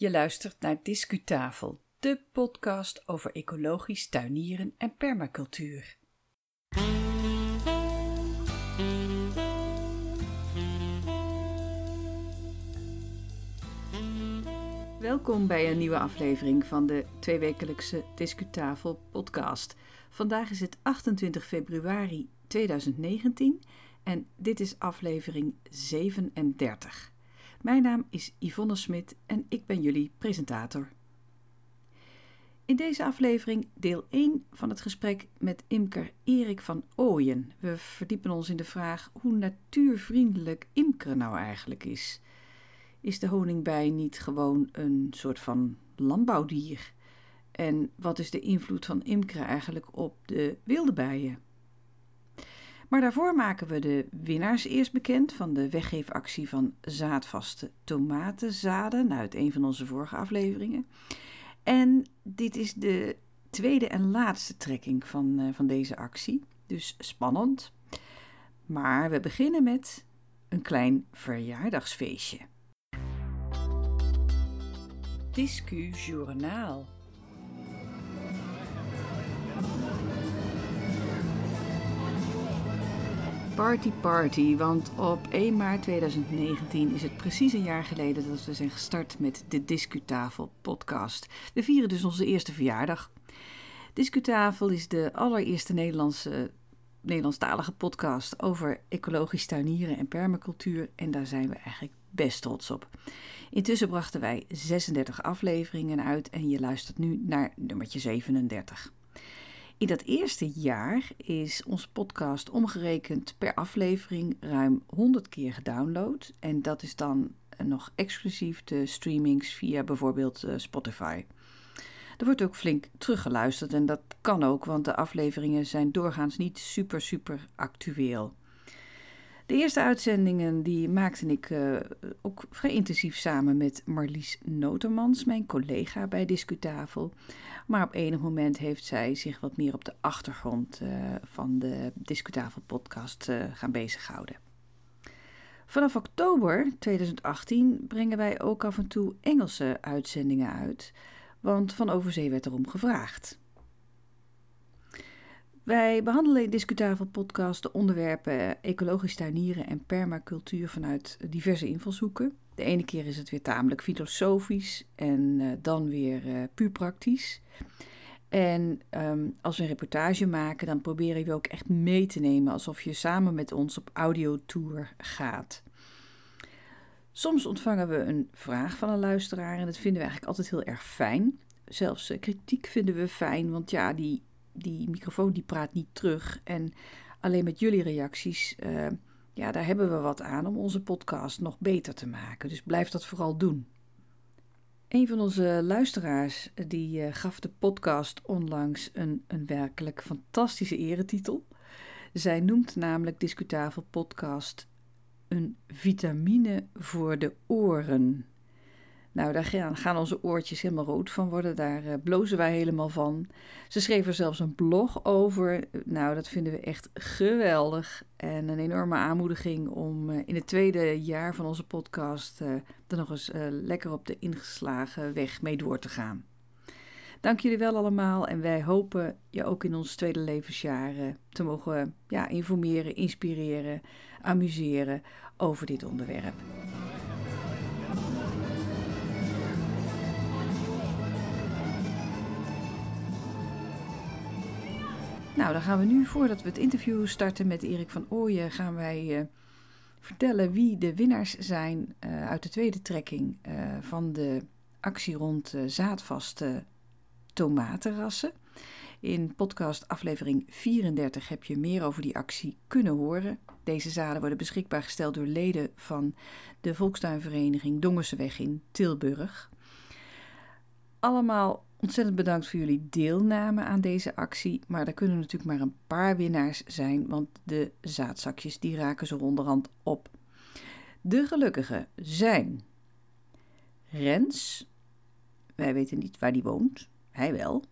Je luistert naar Discutafel, de podcast over ecologisch tuinieren en permacultuur. Welkom bij een nieuwe aflevering van de tweewekelijkse Discutafel podcast. Vandaag is het 28 februari 2019 en dit is aflevering 37. Mijn naam is Yvonne Smit en ik ben jullie presentator. In deze aflevering deel 1 van het gesprek met imker Erik van Ooyen. We verdiepen ons in de vraag hoe natuurvriendelijk imkeren nou eigenlijk is. Is de honingbij niet gewoon een soort van landbouwdier? En wat is de invloed van imkeren eigenlijk op de wilde bijen? Maar daarvoor maken we de winnaars eerst bekend van de weggeefactie van zaadvaste tomatenzaden uit een van onze vorige afleveringen. En dit is de tweede en laatste trekking van, uh, van deze actie, dus spannend. Maar we beginnen met een klein verjaardagsfeestje. Discu Journaal. Party Party, want op 1 maart 2019 is het precies een jaar geleden dat we zijn gestart met de Discutafel podcast. We vieren dus onze eerste verjaardag. Discutafel is de allereerste Nederlandse, Nederlandstalige podcast over ecologisch tuinieren en permacultuur en daar zijn we eigenlijk best trots op. Intussen brachten wij 36 afleveringen uit en je luistert nu naar nummertje 37. In dat eerste jaar is onze podcast omgerekend per aflevering ruim 100 keer gedownload. En dat is dan nog exclusief de streamings via bijvoorbeeld eh, Spotify. Er wordt ook flink teruggeluisterd en dat kan ook, want de afleveringen zijn doorgaans niet super, super actueel. De eerste uitzendingen die maakte ik uh, ook vrij intensief samen met Marlies Notermans, mijn collega bij Discutafel. Maar op enig moment heeft zij zich wat meer op de achtergrond uh, van de Discutafel podcast uh, gaan bezighouden. Vanaf oktober 2018 brengen wij ook af en toe Engelse uitzendingen uit, want van Overzee werd erom gevraagd. Wij behandelen in Discutafel podcast de onderwerpen ecologisch tuinieren en permacultuur vanuit diverse invalshoeken. De ene keer is het weer tamelijk filosofisch en uh, dan weer uh, puur praktisch. En um, als we een reportage maken, dan proberen we ook echt mee te nemen alsof je samen met ons op audiotour gaat. Soms ontvangen we een vraag van een luisteraar en dat vinden we eigenlijk altijd heel erg fijn. Zelfs kritiek vinden we fijn, want ja, die die microfoon die praat niet terug. En alleen met jullie reacties, uh, ja, daar hebben we wat aan om onze podcast nog beter te maken. Dus blijf dat vooral doen. Een van onze luisteraars die uh, gaf de podcast onlangs een, een werkelijk fantastische eretitel. Zij noemt namelijk Discutafel Podcast een vitamine voor de oren. Nou, daar gaan, onze oortjes helemaal rood van worden. Daar uh, blozen wij helemaal van. Ze schreef er zelfs een blog over. Nou, dat vinden we echt geweldig. En een enorme aanmoediging om uh, in het tweede jaar van onze podcast uh, er nog eens lekker op de ingeslagen weg mee door te gaan. Dank jullie wel allemaal en wij hopen je ook in ons tweede levensjaar te mogen ja, informeren, inspireren, amuseren over dit onderwerp. Nou, dan gaan we nu, voordat we het interview starten met Erik van Ooyen, gaan wij uh, vertellen wie de winnaars zijn uh, uit de tweede trekking uh, van de actie rond zaadvaste tomatenrassen. In podcast aflevering 34 heb je meer over die actie kunnen horen. Deze zaden worden beschikbaar gesteld door leden van de Volkstuinvereniging Dongenseweg in Tilburg. Allemaal Ontzettend bedankt voor jullie deelname aan deze actie. Maar er kunnen natuurlijk maar een paar winnaars zijn, want de zaadzakjes die raken zo onderhand op. De gelukkigen zijn Rens, wij weten niet waar die woont, hij wel.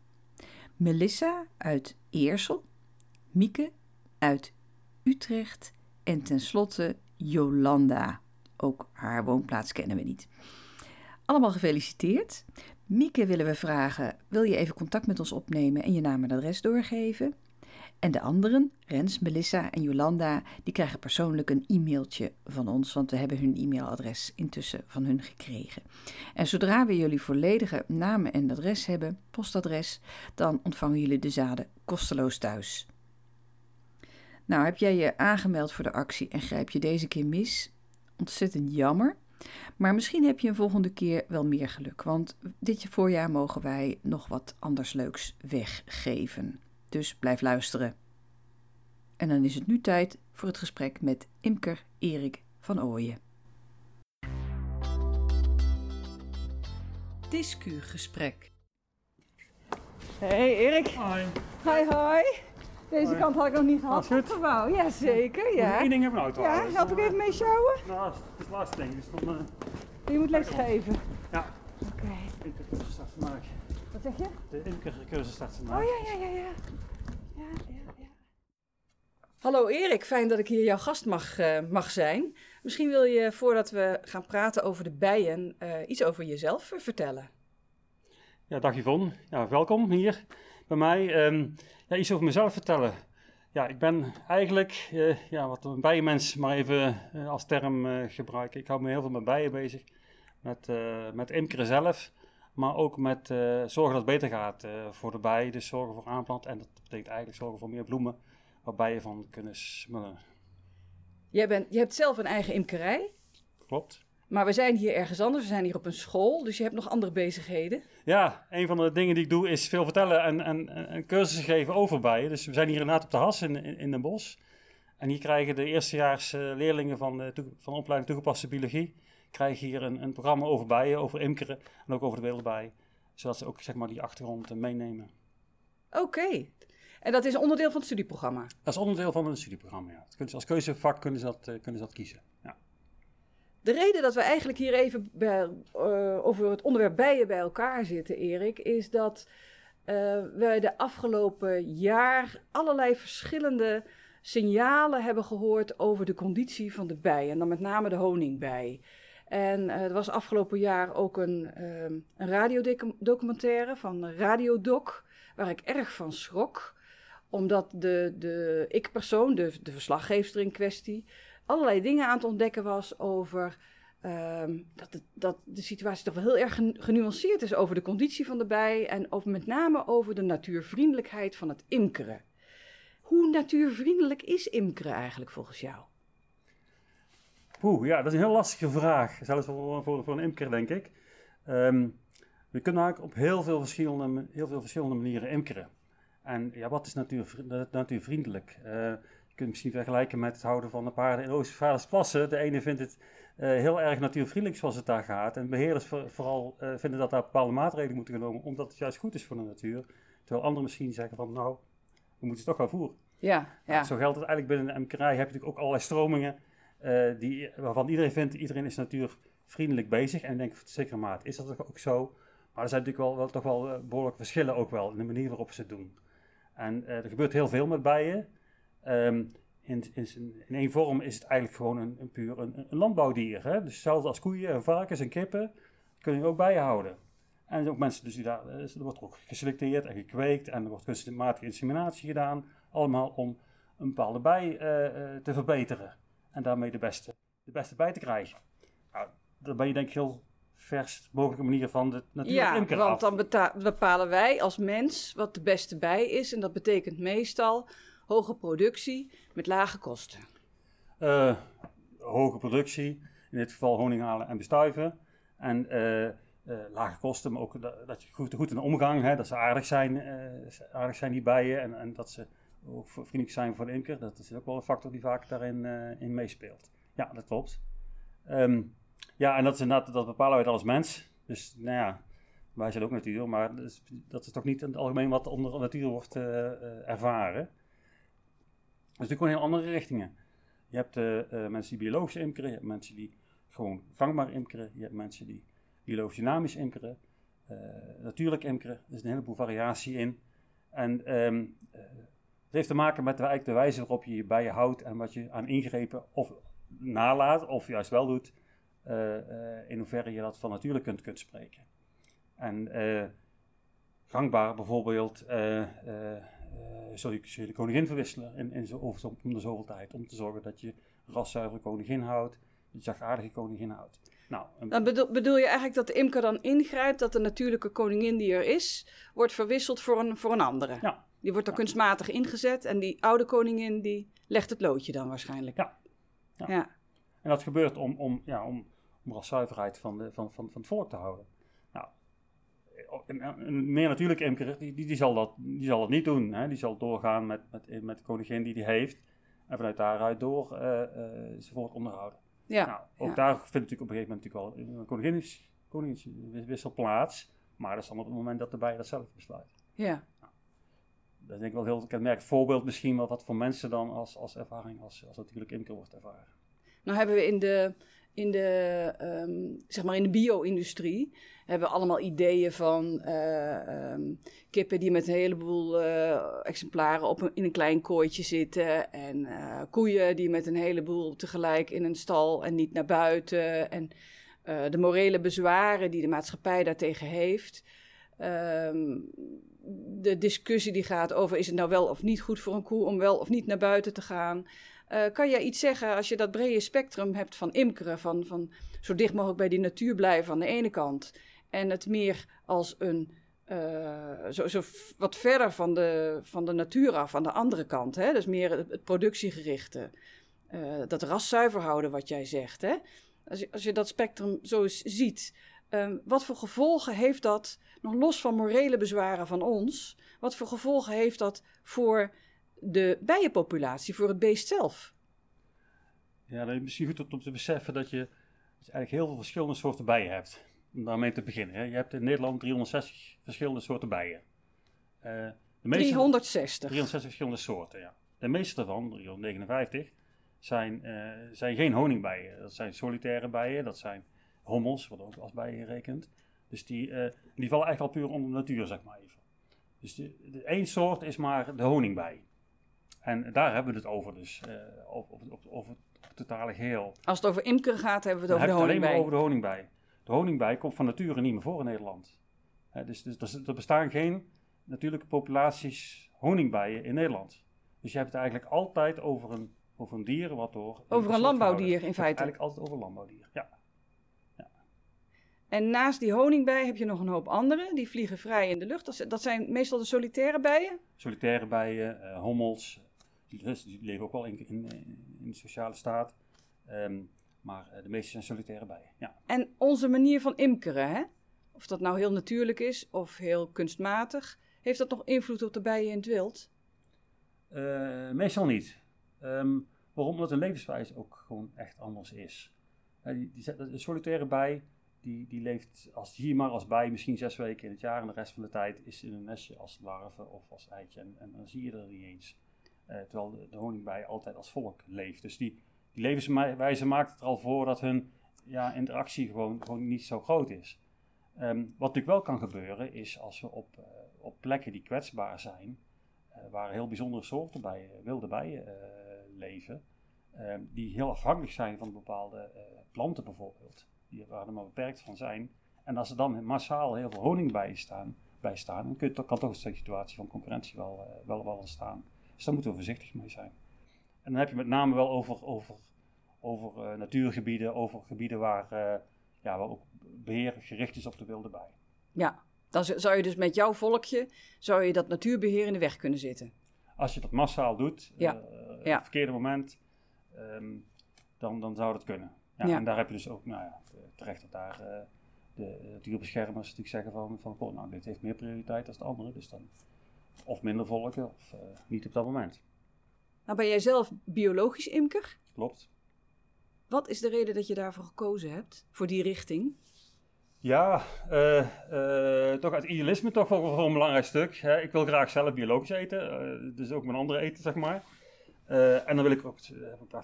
Melissa uit Eersel, Mieke uit Utrecht en tenslotte Jolanda. Ook haar woonplaats kennen we niet. Allemaal gefeliciteerd. Mieke willen we vragen: wil je even contact met ons opnemen en je naam en adres doorgeven? En de anderen, Rens, Melissa en Jolanda, die krijgen persoonlijk een e-mailtje van ons, want we hebben hun e-mailadres intussen van hun gekregen. En zodra we jullie volledige namen en adres hebben, postadres, dan ontvangen jullie de zaden kosteloos thuis. Nou, heb jij je aangemeld voor de actie en grijp je deze keer mis? Ontzettend jammer. Maar misschien heb je een volgende keer wel meer geluk, want dit voorjaar mogen wij nog wat anders leuks weggeven. Dus blijf luisteren. En dan is het nu tijd voor het gesprek met imker Erik van Ooyen. Discugesprek. Hey Erik. Hoi. Hi, hoi. Deze kant had ik nog niet gehad. Goed? Gebouw. Ja, zeker. Ja. Eén ding hebben we auto. Ja, help ik even mee sjouwen? Nou, dat is het laatste ding. Dus dan uh, Je moet les geven. ja, Oké. de imkercursus start vandaag. Wat zeg je? De imkercursus start vandaag. Oh ja, ja, ja, ja. ja, ja, ja. Hallo Erik, fijn dat ik hier jouw gast mag, eh, mag zijn. Misschien wil je, voordat we gaan praten over de bijen, eh, iets over jezelf eh, vertellen. Ja, dag Yvonne. Ja, welkom hier bij mij. Ehm, ja, iets over mezelf vertellen. Ja, ik ben eigenlijk, eh, ja, wat een bijenmens maar even eh, als term eh, gebruiken. Ik hou me heel veel met bijen bezig. Met, met imkeren zelf, maar ook met zorgen dat het beter gaat voor de bijen. Dus zorgen voor aanplant en dat betekent eigenlijk zorgen voor meer bloemen waar bijen van kunnen smullen. Jij, bent, je hebt zelf een eigen imkerij, Klopt. Maar we zijn hier ergens anders. We zijn hier op een school, dus je hebt nog andere bezigheden. Ja, een van de dingen die ik doe is veel vertellen en, en, en cursussen geven over bijen. Dus we zijn hier inderdaad op de Has in, in, in Den Bosch. En hier krijgen de eerstejaars eh, leerlingen van de, van de opleiding toegepaste biologie... krijgen hier een, een programma over bijen, over imkeren en ook over de wereldbij. Zodat ze ook zeg maar, die achtergrond eh, meenemen. Oké. En dat is onderdeel van het studieprogramma. Dat is onderdeel van een studieprogramma, ja. Dat kunnen ze als keuzevak kunnen ze dat, eh, kunnen ze dat kiezen. De reden dat we eigenlijk hier even bij, eh, over het onderwerp bijen bij elkaar zitten, Erik, is dat eh, wij de afgelopen jaar allerlei verschillende signalen hebben gehoord over de conditie van de bij. En dan met name de honingbij. En eh, er was afgelopen jaar ook een, ehm, een radiodocumentaire van Radiodoc, waar ik erg van schrok. Omdat de, de ik-persoon, de, de verslaggeefster in kwestie, allerlei dingen aan het ontdekken was over ehm, dat, het, dat de situatie toch wel heel erg gen- genuanceerd is over de conditie van de bij en over, met name over de natuurvriendelijkheid van het imkeren. Hoe natuurvriendelijk is imkeren eigenlijk volgens jou? Oeh, ja, dat is een heel lastige vraag. Zelfs voor, voor, een imker, denk ik. Ehm, we kunnen eigenlijk op heel veel verschillende, heel veel verschillende manieren imkeren. En ja, wat is natuurvri- na- natuurvriendelijk? Eh, kunt misschien vergelijken met het houden van de paarden in Oost-Vaardersplassen. De ene vindt het eh, heel erg natuurvriendelijk zoals het daar gaat. En beheerders voor- vooral eh, vinden dat daar bepaalde maatregelen moeten genomen, omdat het juist goed is voor de natuur. Terwijl anderen misschien zeggen van, nou, we moeten het toch gaan voeren. Ja, ja. Zo geldt het eigenlijk binnen de imkerij. Heb je natuurlijk ook allerlei stromingen eh, die, waarvan iedereen vindt, iedereen is natuurvriendelijk bezig. En ik denk, tot zekere mate is dat ook zo. Maar er zijn natuurlijk wel, wel, toch wel eh, behoorlijke verschillen ook wel in de manier waarop ze het doen. En er gebeurt heel veel met bijen. Ehm, in, in, in één vorm is het eigenlijk gewoon een, een puur een, een landbouwdier. Hè? Dus hetzelfde als koeien en varkens en kippen kunnen je ook bijen houden. En er zijn ook mensen dus die daar, eh, er wordt ook geselecteerd en gekweekt en er wordt kunstmatige inseminatie gedaan. Allemaal om een bepaalde bij eh, eh, te verbeteren. En daarmee de beste, de beste bij te krijgen. Nou, dan ben je denk ik heel vers mogelijke manier van de natuurlijke Ja, imker want dan bepalen wij als mens wat de beste bij is. En dat betekent meestal hoge productie met lage kosten. Eh, hoge productie, in dit geval honing halen en bestuiven. En eh, eh, lage kosten, maar ook dat, je goed, goed in omgang, hè, dat ze aardig zijn, aardig zijn die bijen en, en dat ze ook vriendelijk zijn voor de imker. Dat is ook wel een factor die vaak daarin in meespeelt. Ja, dat klopt. Ehm, ja, en dat, is inderdaad, dat bepalen wij als mens. Dus nou ja, wij zijn ook natuur, maar dat is, toch niet in het algemeen wat onder natuur wordt ervaren. Dus natuurlijk gewoon heel andere richtingen. Je hebt eh, eh, mensen die biologisch imkeren, je hebt mensen die gewoon gangbaar imkeren, je hebt mensen die biologisch dynamisch imkeren, eh, natuurlijk imkeren. Er is een heleboel variatie in. En ehm, eh, het heeft te maken met de, wijze waarop je je bijen houdt en wat je aan ingrepen of nalaat, of juist wel doet, in hoeverre je dat van natuurlijk kunt, kunt spreken. En gangbaar bijvoorbeeld, zul je, zul je de koningin verwisselen in, in zo, over, om de zoveel tijd, om te zorgen dat je raszuivere koningin houdt, dat je zachtaardige koningin houdt. Nou, dan bedoel, bedoel, je eigenlijk dat de imker dan ingrijpt dat de natuurlijke koningin die er is, wordt verwisseld voor een, voor een andere? Ja. Die wordt dan kunstmatig ingezet en die oude koningin die legt het loodje dan waarschijnlijk. Ja. ja. En dat gebeurt om, om, ja, om, om raszuiverheid van, de, van, van, van het volk te houden. Een, een meer natuurlijke imker, die, die, die, zal dat, die zal dat niet doen. Hè? Die zal doorgaan met, met, met de koningin die hij heeft. En vanuit daaruit door uh, uh, zijn volk onderhouden. Ja. Nou, ook daar vindt natuurlijk op een gegeven moment natuurlijk wel een koningin, koningswissel plaats. Maar dat is dan op het moment dat de bijen dat zelf besluit. Ja. Nou, dat is denk ik wel heel kenmerkend voorbeeld misschien wel wat voor mensen dan als, als ervaring als, als natuurlijk imker wordt ervaren. Nou hebben we in de, in de, um, zeg maar in de bio-industrie hebben allemaal ideeën van uh, um, kippen die met een heleboel uh, exemplaren op in een klein kooitje zitten. En uh, koeien die met een heleboel tegelijk in een stal en niet naar buiten. En de morele bezwaren die de maatschappij daartegen heeft. Um, de discussie die gaat over is het nou wel of niet goed voor een koe om wel of niet naar buiten te gaan. Uh, kan jij iets zeggen als je dat brede spectrum hebt van imkeren, van, van zo dicht mogelijk bij die natuur blijven aan de ene kant en het meer als een uh, zo, zo wat verder van de, van de natuur af aan de andere kant. Hè? Dus meer het, productiegerichte. Uh, dat raszuiver houden, wat jij zegt. Hè? Als, je, als je dat spectrum zo eens ziet, um, wat voor gevolgen heeft dat, nog los van morele bezwaren van ons, wat voor gevolgen heeft dat voor de bijenpopulatie, voor het beest zelf? Ja, dan is misschien goed om te beseffen dat je, eigenlijk heel veel verschillende soorten bijen hebt om daarmee te beginnen. Hè. Je hebt in Nederland 360 verschillende soorten bijen. Uh, de meeste, 360? 360 verschillende soorten, ja. De meeste daarvan, 359, zijn, uh, zijn geen honingbijen. Dat zijn solitaire bijen, dat zijn hommels, wat ook als bijen rekent. Dus die, uh, die vallen echt al puur onder de natuur, zeg maar even. Dus de, de één soort is maar de honingbij. En daar hebben we het over, dus op, op, op, over het totale geheel. Als het over imkeren gaat, hebben we het over de honingbij. alleen maar over de honingbij. De honingbij komt van nature niet meer voor in Nederland. dus, dus, er bestaan geen natuurlijke populaties honingbijen in Nederland. Dus je hebt het eigenlijk altijd over een, over een dier wat door... Over een landbouwdier in feite? Eigenlijk altijd over een landbouwdier, ja. ja. En naast die honingbij heb je nog een hoop andere, die vliegen vrij in de lucht. Dat zijn meestal de solitaire bijen? Solitaire bijen, uh, hommels, die, die, leven ook wel in, in, in de sociale staat. Um, maar eh, de meeste zijn solitaire bijen. Ja. En onze manier van imkeren, hè? of dat nou heel natuurlijk is of heel kunstmatig, heeft dat nog invloed op de bijen in het wild? Uh, meestal niet. Um, waarom? Omdat de levenswijze ook gewoon echt anders is. Uh, die, die, de solitaire bij die, die leeft als, hier maar als bij misschien zes weken in het jaar en de rest van de tijd is in een nestje als larve of als eitje en, en dan zie je er niet eens. Uh, terwijl de, honingbij altijd als volk leeft. Dus die, die levenswijze maakt het er al voor dat hun ja, interactie gewoon, gewoon niet zo groot is. Um, wat natuurlijk wel kan gebeuren is als we op, uh, op plekken die kwetsbaar zijn, uh, waar heel bijzondere soorten bij, wilde bijen leven, um, die heel afhankelijk zijn van bepaalde planten bijvoorbeeld, die, waar er maar beperkt van zijn. En als er dan massaal heel veel honing bij staan, bij staan dan kun je, kan toch een situatie van concurrentie wel, wel, wel ontstaan. Dus daar moeten we voorzichtig mee zijn. En dan heb je met name wel over, over, over uh, natuurgebieden, over gebieden waar, uh, ja, waar ook beheer gericht is op de wilde bij. Ja, dan zou je dus met jouw volkje, zou je dat natuurbeheer in de weg kunnen zitten. Als je dat massaal doet, ja. Uh, op het verkeerde moment, um, dan, dan zou dat kunnen. Ja, ja, En daar heb je dus ook, nou ja, terecht dat daar de natuurbeschermers natuurlijk zeggen van, van oh, nou, dit heeft meer prioriteit dan het andere, dus dan of minder volken of niet op dat moment. Nou ben jij zelf biologisch imker. Klopt. Wat is de reden dat je daarvoor gekozen hebt, voor die richting? Ja, uh, uh, toch uit idealisme toch wel voor een belangrijk stuk. Hè. Ik wil graag zelf biologisch eten, dus ook mijn andere eten, zeg maar. en dan wil ik ook,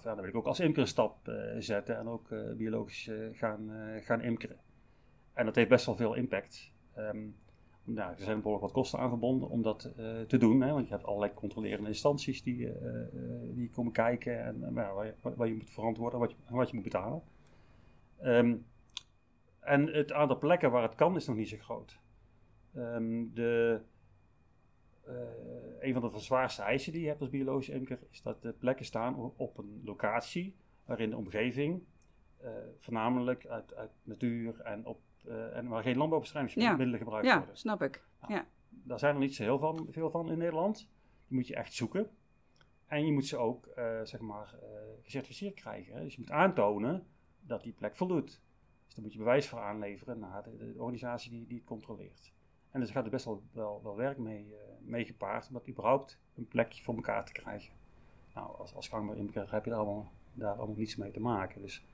dan wil ik ook als imker een stap zetten en ook biologisch gaan, gaan imkeren. En dat heeft best wel veel impact. Um, nou, er zijn behoorlijk wat kosten aan verbonden om dat uh, te doen. Hè, want je hebt allerlei controlerende instanties die, uh, die komen kijken en waar, waar, je, waar, je moet verantwoorden je, wat je moet betalen. Ehm, en het aantal plekken waar het kan is nog niet zo groot. Ehm, de, eh, een van de zwaarste eisen die je hebt als biologische imker is dat de plekken staan op een locatie waarin de omgeving voornamelijk uit, uit, natuur en, op, uh, en waar geen landbouwbestrijdingsmiddelen ja. gebruikt ja, worden. Ja, snap ik. Nou, ja. Daar zijn er niet zo heel van, veel van in Nederland. Die moet je echt zoeken. En je moet ze ook, zeg maar, gecertificeerd krijgen. Dus je moet aantonen dat die plek voldoet. Dus daar moet je bewijs voor aanleveren naar de, de organisatie die, die het controleert. En dus gaat er best wel, wel, wel werk mee, mee gepaard om dat überhaupt een plekje voor elkaar te krijgen. Nou, als, als gangbaar heb je daar allemaal, daar allemaal niets mee te maken. Dus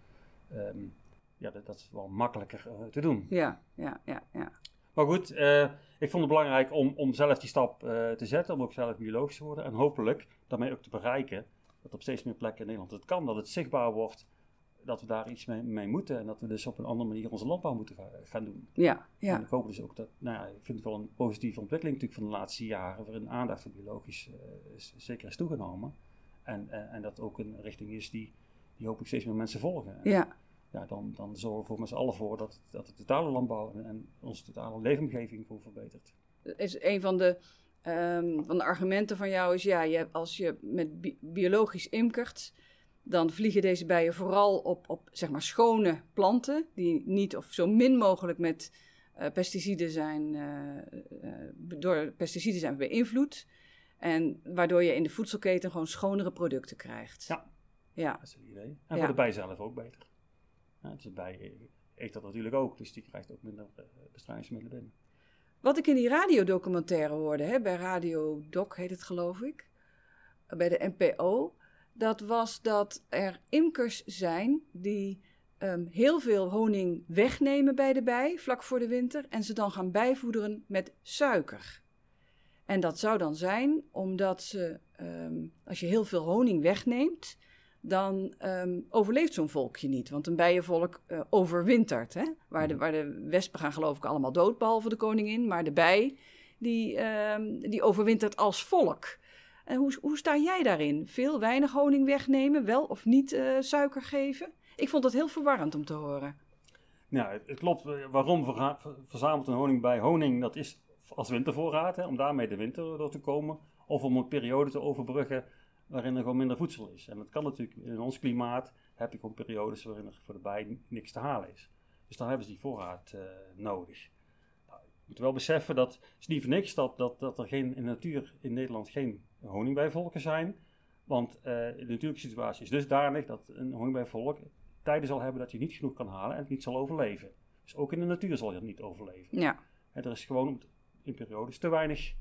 um, ja, dat, dat, is wel makkelijker uh, te doen. Ja, ja, ja, ja. Maar goed, uh, ik vond het belangrijk om, om zelf die stap te zetten, om ook zelf biologisch te worden. En hopelijk daarmee ook te bereiken dat op steeds meer plekken in Nederland het kan, dat het zichtbaar wordt dat we daar iets mee, mee, moeten en dat we dus op een andere manier onze landbouw moeten gaan doen. Ja, ja. En ik hoop dus ook dat, nou ja, ik vind het wel een positieve ontwikkeling natuurlijk van de laatste jaren, waarin aandacht voor biologisch is, zeker is toegenomen. En, en dat ook een richting is die, die hopelijk steeds meer mensen volgen. En, ja. Ja, dan, dan zorgen we voor met z'n allen voor dat, dat de totale landbouw en, en onze totale leefomgeving gewoon verbetert. Is een van de, um, van de argumenten van jou is, ja, je, als je met bi biologisch imkert, dan vliegen deze bijen vooral op, op zeg maar schone planten, die niet of zo min mogelijk met uh, pesticiden zijn, uh, uh, door pesticiden zijn beïnvloed. En waardoor je in de voedselketen gewoon schonere producten krijgt. Ja, ja. dat is het idee. En ja. voor de bij zelf ook beter. Ja, dus bij eet dat natuurlijk ook, dus die krijgt ook minder bestrijdingsmiddelen binnen. Wat ik in die radiodocumentaire hoorde, hè, bij Radio Doc heet het geloof ik, bij de NPO, dat was dat er imkers zijn die um, heel veel honing wegnemen bij de bij vlak voor de winter en ze dan gaan bijvoederen met suiker. En dat zou dan zijn omdat ze, um, als je heel veel honing wegneemt, dan um, overleeft zo'n volkje niet. Want een bijenvolk uh, overwintert. Hè? Waar, de, waar de wespen gaan geloof ik allemaal dood, behalve de koningin. Maar de bij, die, die overwintert als volk. En hoe, hoe sta jij daarin? Veel, weinig honing wegnemen, wel of niet uh, suiker geven? Ik vond dat heel verwarrend om te horen. Ja, het, het klopt. Waarom verzamelt een honing bij honing? Dat is als wintervoorraad, hè, om daarmee de winter door te komen. Of om een periode te overbruggen waarin er gewoon minder voedsel is. En dat kan natuurlijk, in ons klimaat heb je gewoon periodes waarin er voor de bij niks te halen is. Dus dan hebben ze die voorraad uh, nodig. Nou, je moet wel beseffen dat, het is niet voor niks dat, dat, dat er geen, in de natuur in Nederland geen honingbijvolken zijn. Want uh, de natuurlijke situatie is dusdanig dat een honingbijvolk tijden zal hebben dat je niet genoeg kan halen en het niet zal overleven. Dus ook in de natuur zal je het niet overleven. Ja. En er is gewoon in periodes te weinig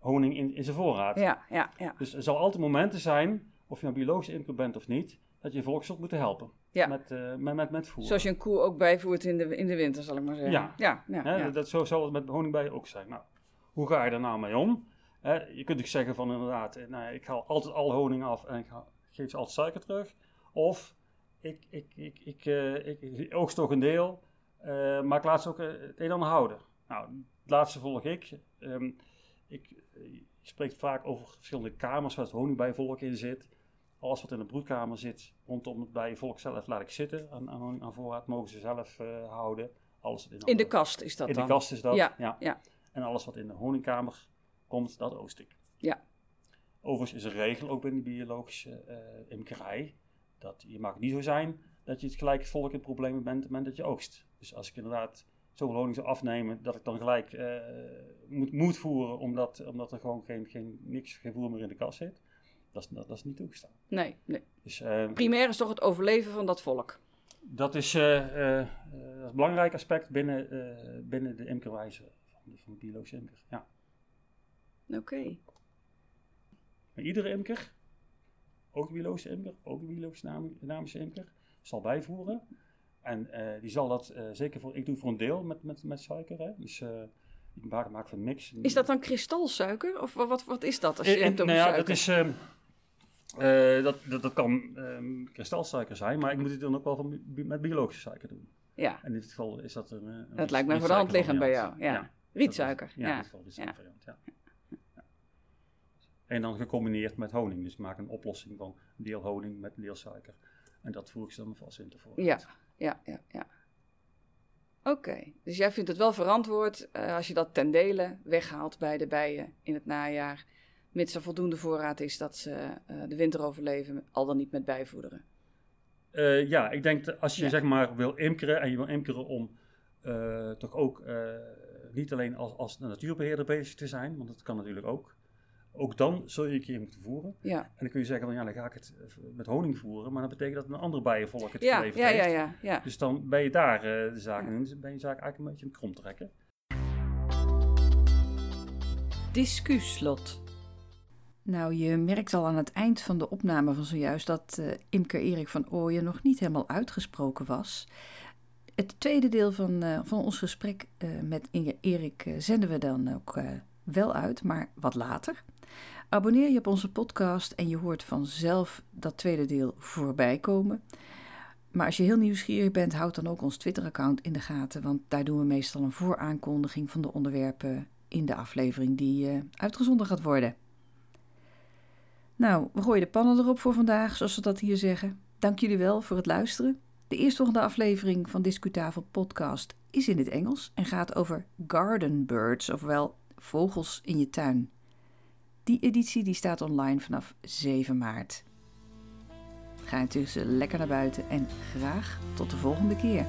honing in, in zijn voorraad. Ja, ja, ja. Dus er zal altijd momenten zijn, of je nou biologisch imker bent of niet, dat je volk zult moeten helpen. Ja. Met, uh, met, met, met voer. Zoals je een koe ook bijvoert in de, in de winter, zal ik maar zeggen. Ja. ja, ja. Dat, zo zal het met honingbijen ook zijn. Nou, hoe ga je daar nou mee om? Je kunt natuurlijk zeggen van inderdaad, eh, nou, ik haal altijd al honing af en ik geef ze altijd suiker terug. Of ik, ik, ik, ik, uh, ik, ik oogst toch een deel, uh, maar ik laat ze ook het een en ander houden. Nou, het laatste volg ik. Um, ik je spreekt vaak over verschillende kamers waar het honingbijvolk in zit. Alles wat in de broedkamer zit rondom het bijenvolk zelf laat ik zitten. Aan, aan, aan voorraad mogen ze zelf uh, houden. Alles in, in de kast is dat in dan? In de kast is dat, ja, ja. ja. En alles wat in de honingkamer komt, dat oost ik. Ja. Overigens is een regel ook binnen de biologische uh, imkerij. Dat je mag niet zo zijn dat je het gelijk volk in problemen bent op het moment dat je oogst. Dus als ik inderdaad zoveel honing zou afnemen, dat ik dan gelijk uh, moet, moet voeren omdat, omdat er gewoon geen, geen, niks, geen voer meer in de kas zit. Dat is, dat, dat is niet toegestaan. Nee, nee. Dus, uh, Primair is toch het overleven van dat volk? Dat is, dat is een belangrijk aspect binnen, binnen de imkerwijze van de, van de biologische imker. Ja. Oké. Okay. Iedere imker, ook de biologische imker, ook de biologische dynamische imker, zal bijvoeren. En uh, die zal dat uh, zeker voor, ik doe voor een deel met, met, met suiker. Hè? Dus uh, ik maak, maak van mix. Is dat dan kristalsuiker? Of wat, wat is dat als je in, hebt over nou ja, suiker? Dat, is, dat, dat, dat, kan um, kristalsuiker zijn, maar ik moet het dan ook wel van, met biologische suiker doen. Ja. In dit geval is dat een. een dat lijkt mij voor de hand liggend bij jou. Ja. ja. Rietsuiker. Ja, ja. in dit geval is ja. variant. Ja. En dan gecombineerd met honing. Dus ik maak een oplossing van een deel honing met een deel suiker. En dat voer ik ze dan vast in te voor. Ja, ja, ja. ja. Oké, dus jij vindt het wel verantwoord eh, als je dat ten dele weghaalt bij de bijen in het najaar, mits er voldoende voorraad is dat ze eh, de winter overleven, al dan niet met bijvoederen. Eh, ja, ik denk dat als je Ja. zeg maar wil imkeren en je wil imkeren om toch ook niet alleen als, als natuurbeheerder bezig te zijn, want dat kan natuurlijk ook. Ook dan zul je een keer moeten voeren. Ja, En dan kun je zeggen van ja, dan ga ik het eh, met honing voeren, maar dat betekent dat een andere bijenvolk het ja, geleverd ja, ja, heeft. ja, ja. Dus dan ben je daar eh, de zaak in, ben je zaak eigenlijk een beetje het krom trekken. Discuslot. Nou, je merkt al aan het eind van de opname van zojuist dat eh, imker Erik van Ooyen nog niet helemaal uitgesproken was. Het tweede deel van, eh, van ons gesprek eh, met Inge- Erik zenden we dan ook eh, wel uit, maar wat later. Abonneer je op onze podcast en je hoort vanzelf dat tweede deel voorbij komen. Maar als je heel nieuwsgierig bent, houd dan ook ons Twitter-account in de gaten, want daar doen we meestal een vooraankondiging van de onderwerpen in de aflevering die eh, uitgezonden gaat worden. Nou, we gooien de pannen erop voor vandaag, zoals we dat hier zeggen. Dank jullie wel voor het luisteren. De eerstvolgende aflevering van Discutafel Podcast is in het Engels en gaat over garden birds, ofwel vogels in je tuin. Die editie die staat online vanaf 7 maart. Ga intussen lekker naar buiten en graag tot de volgende keer.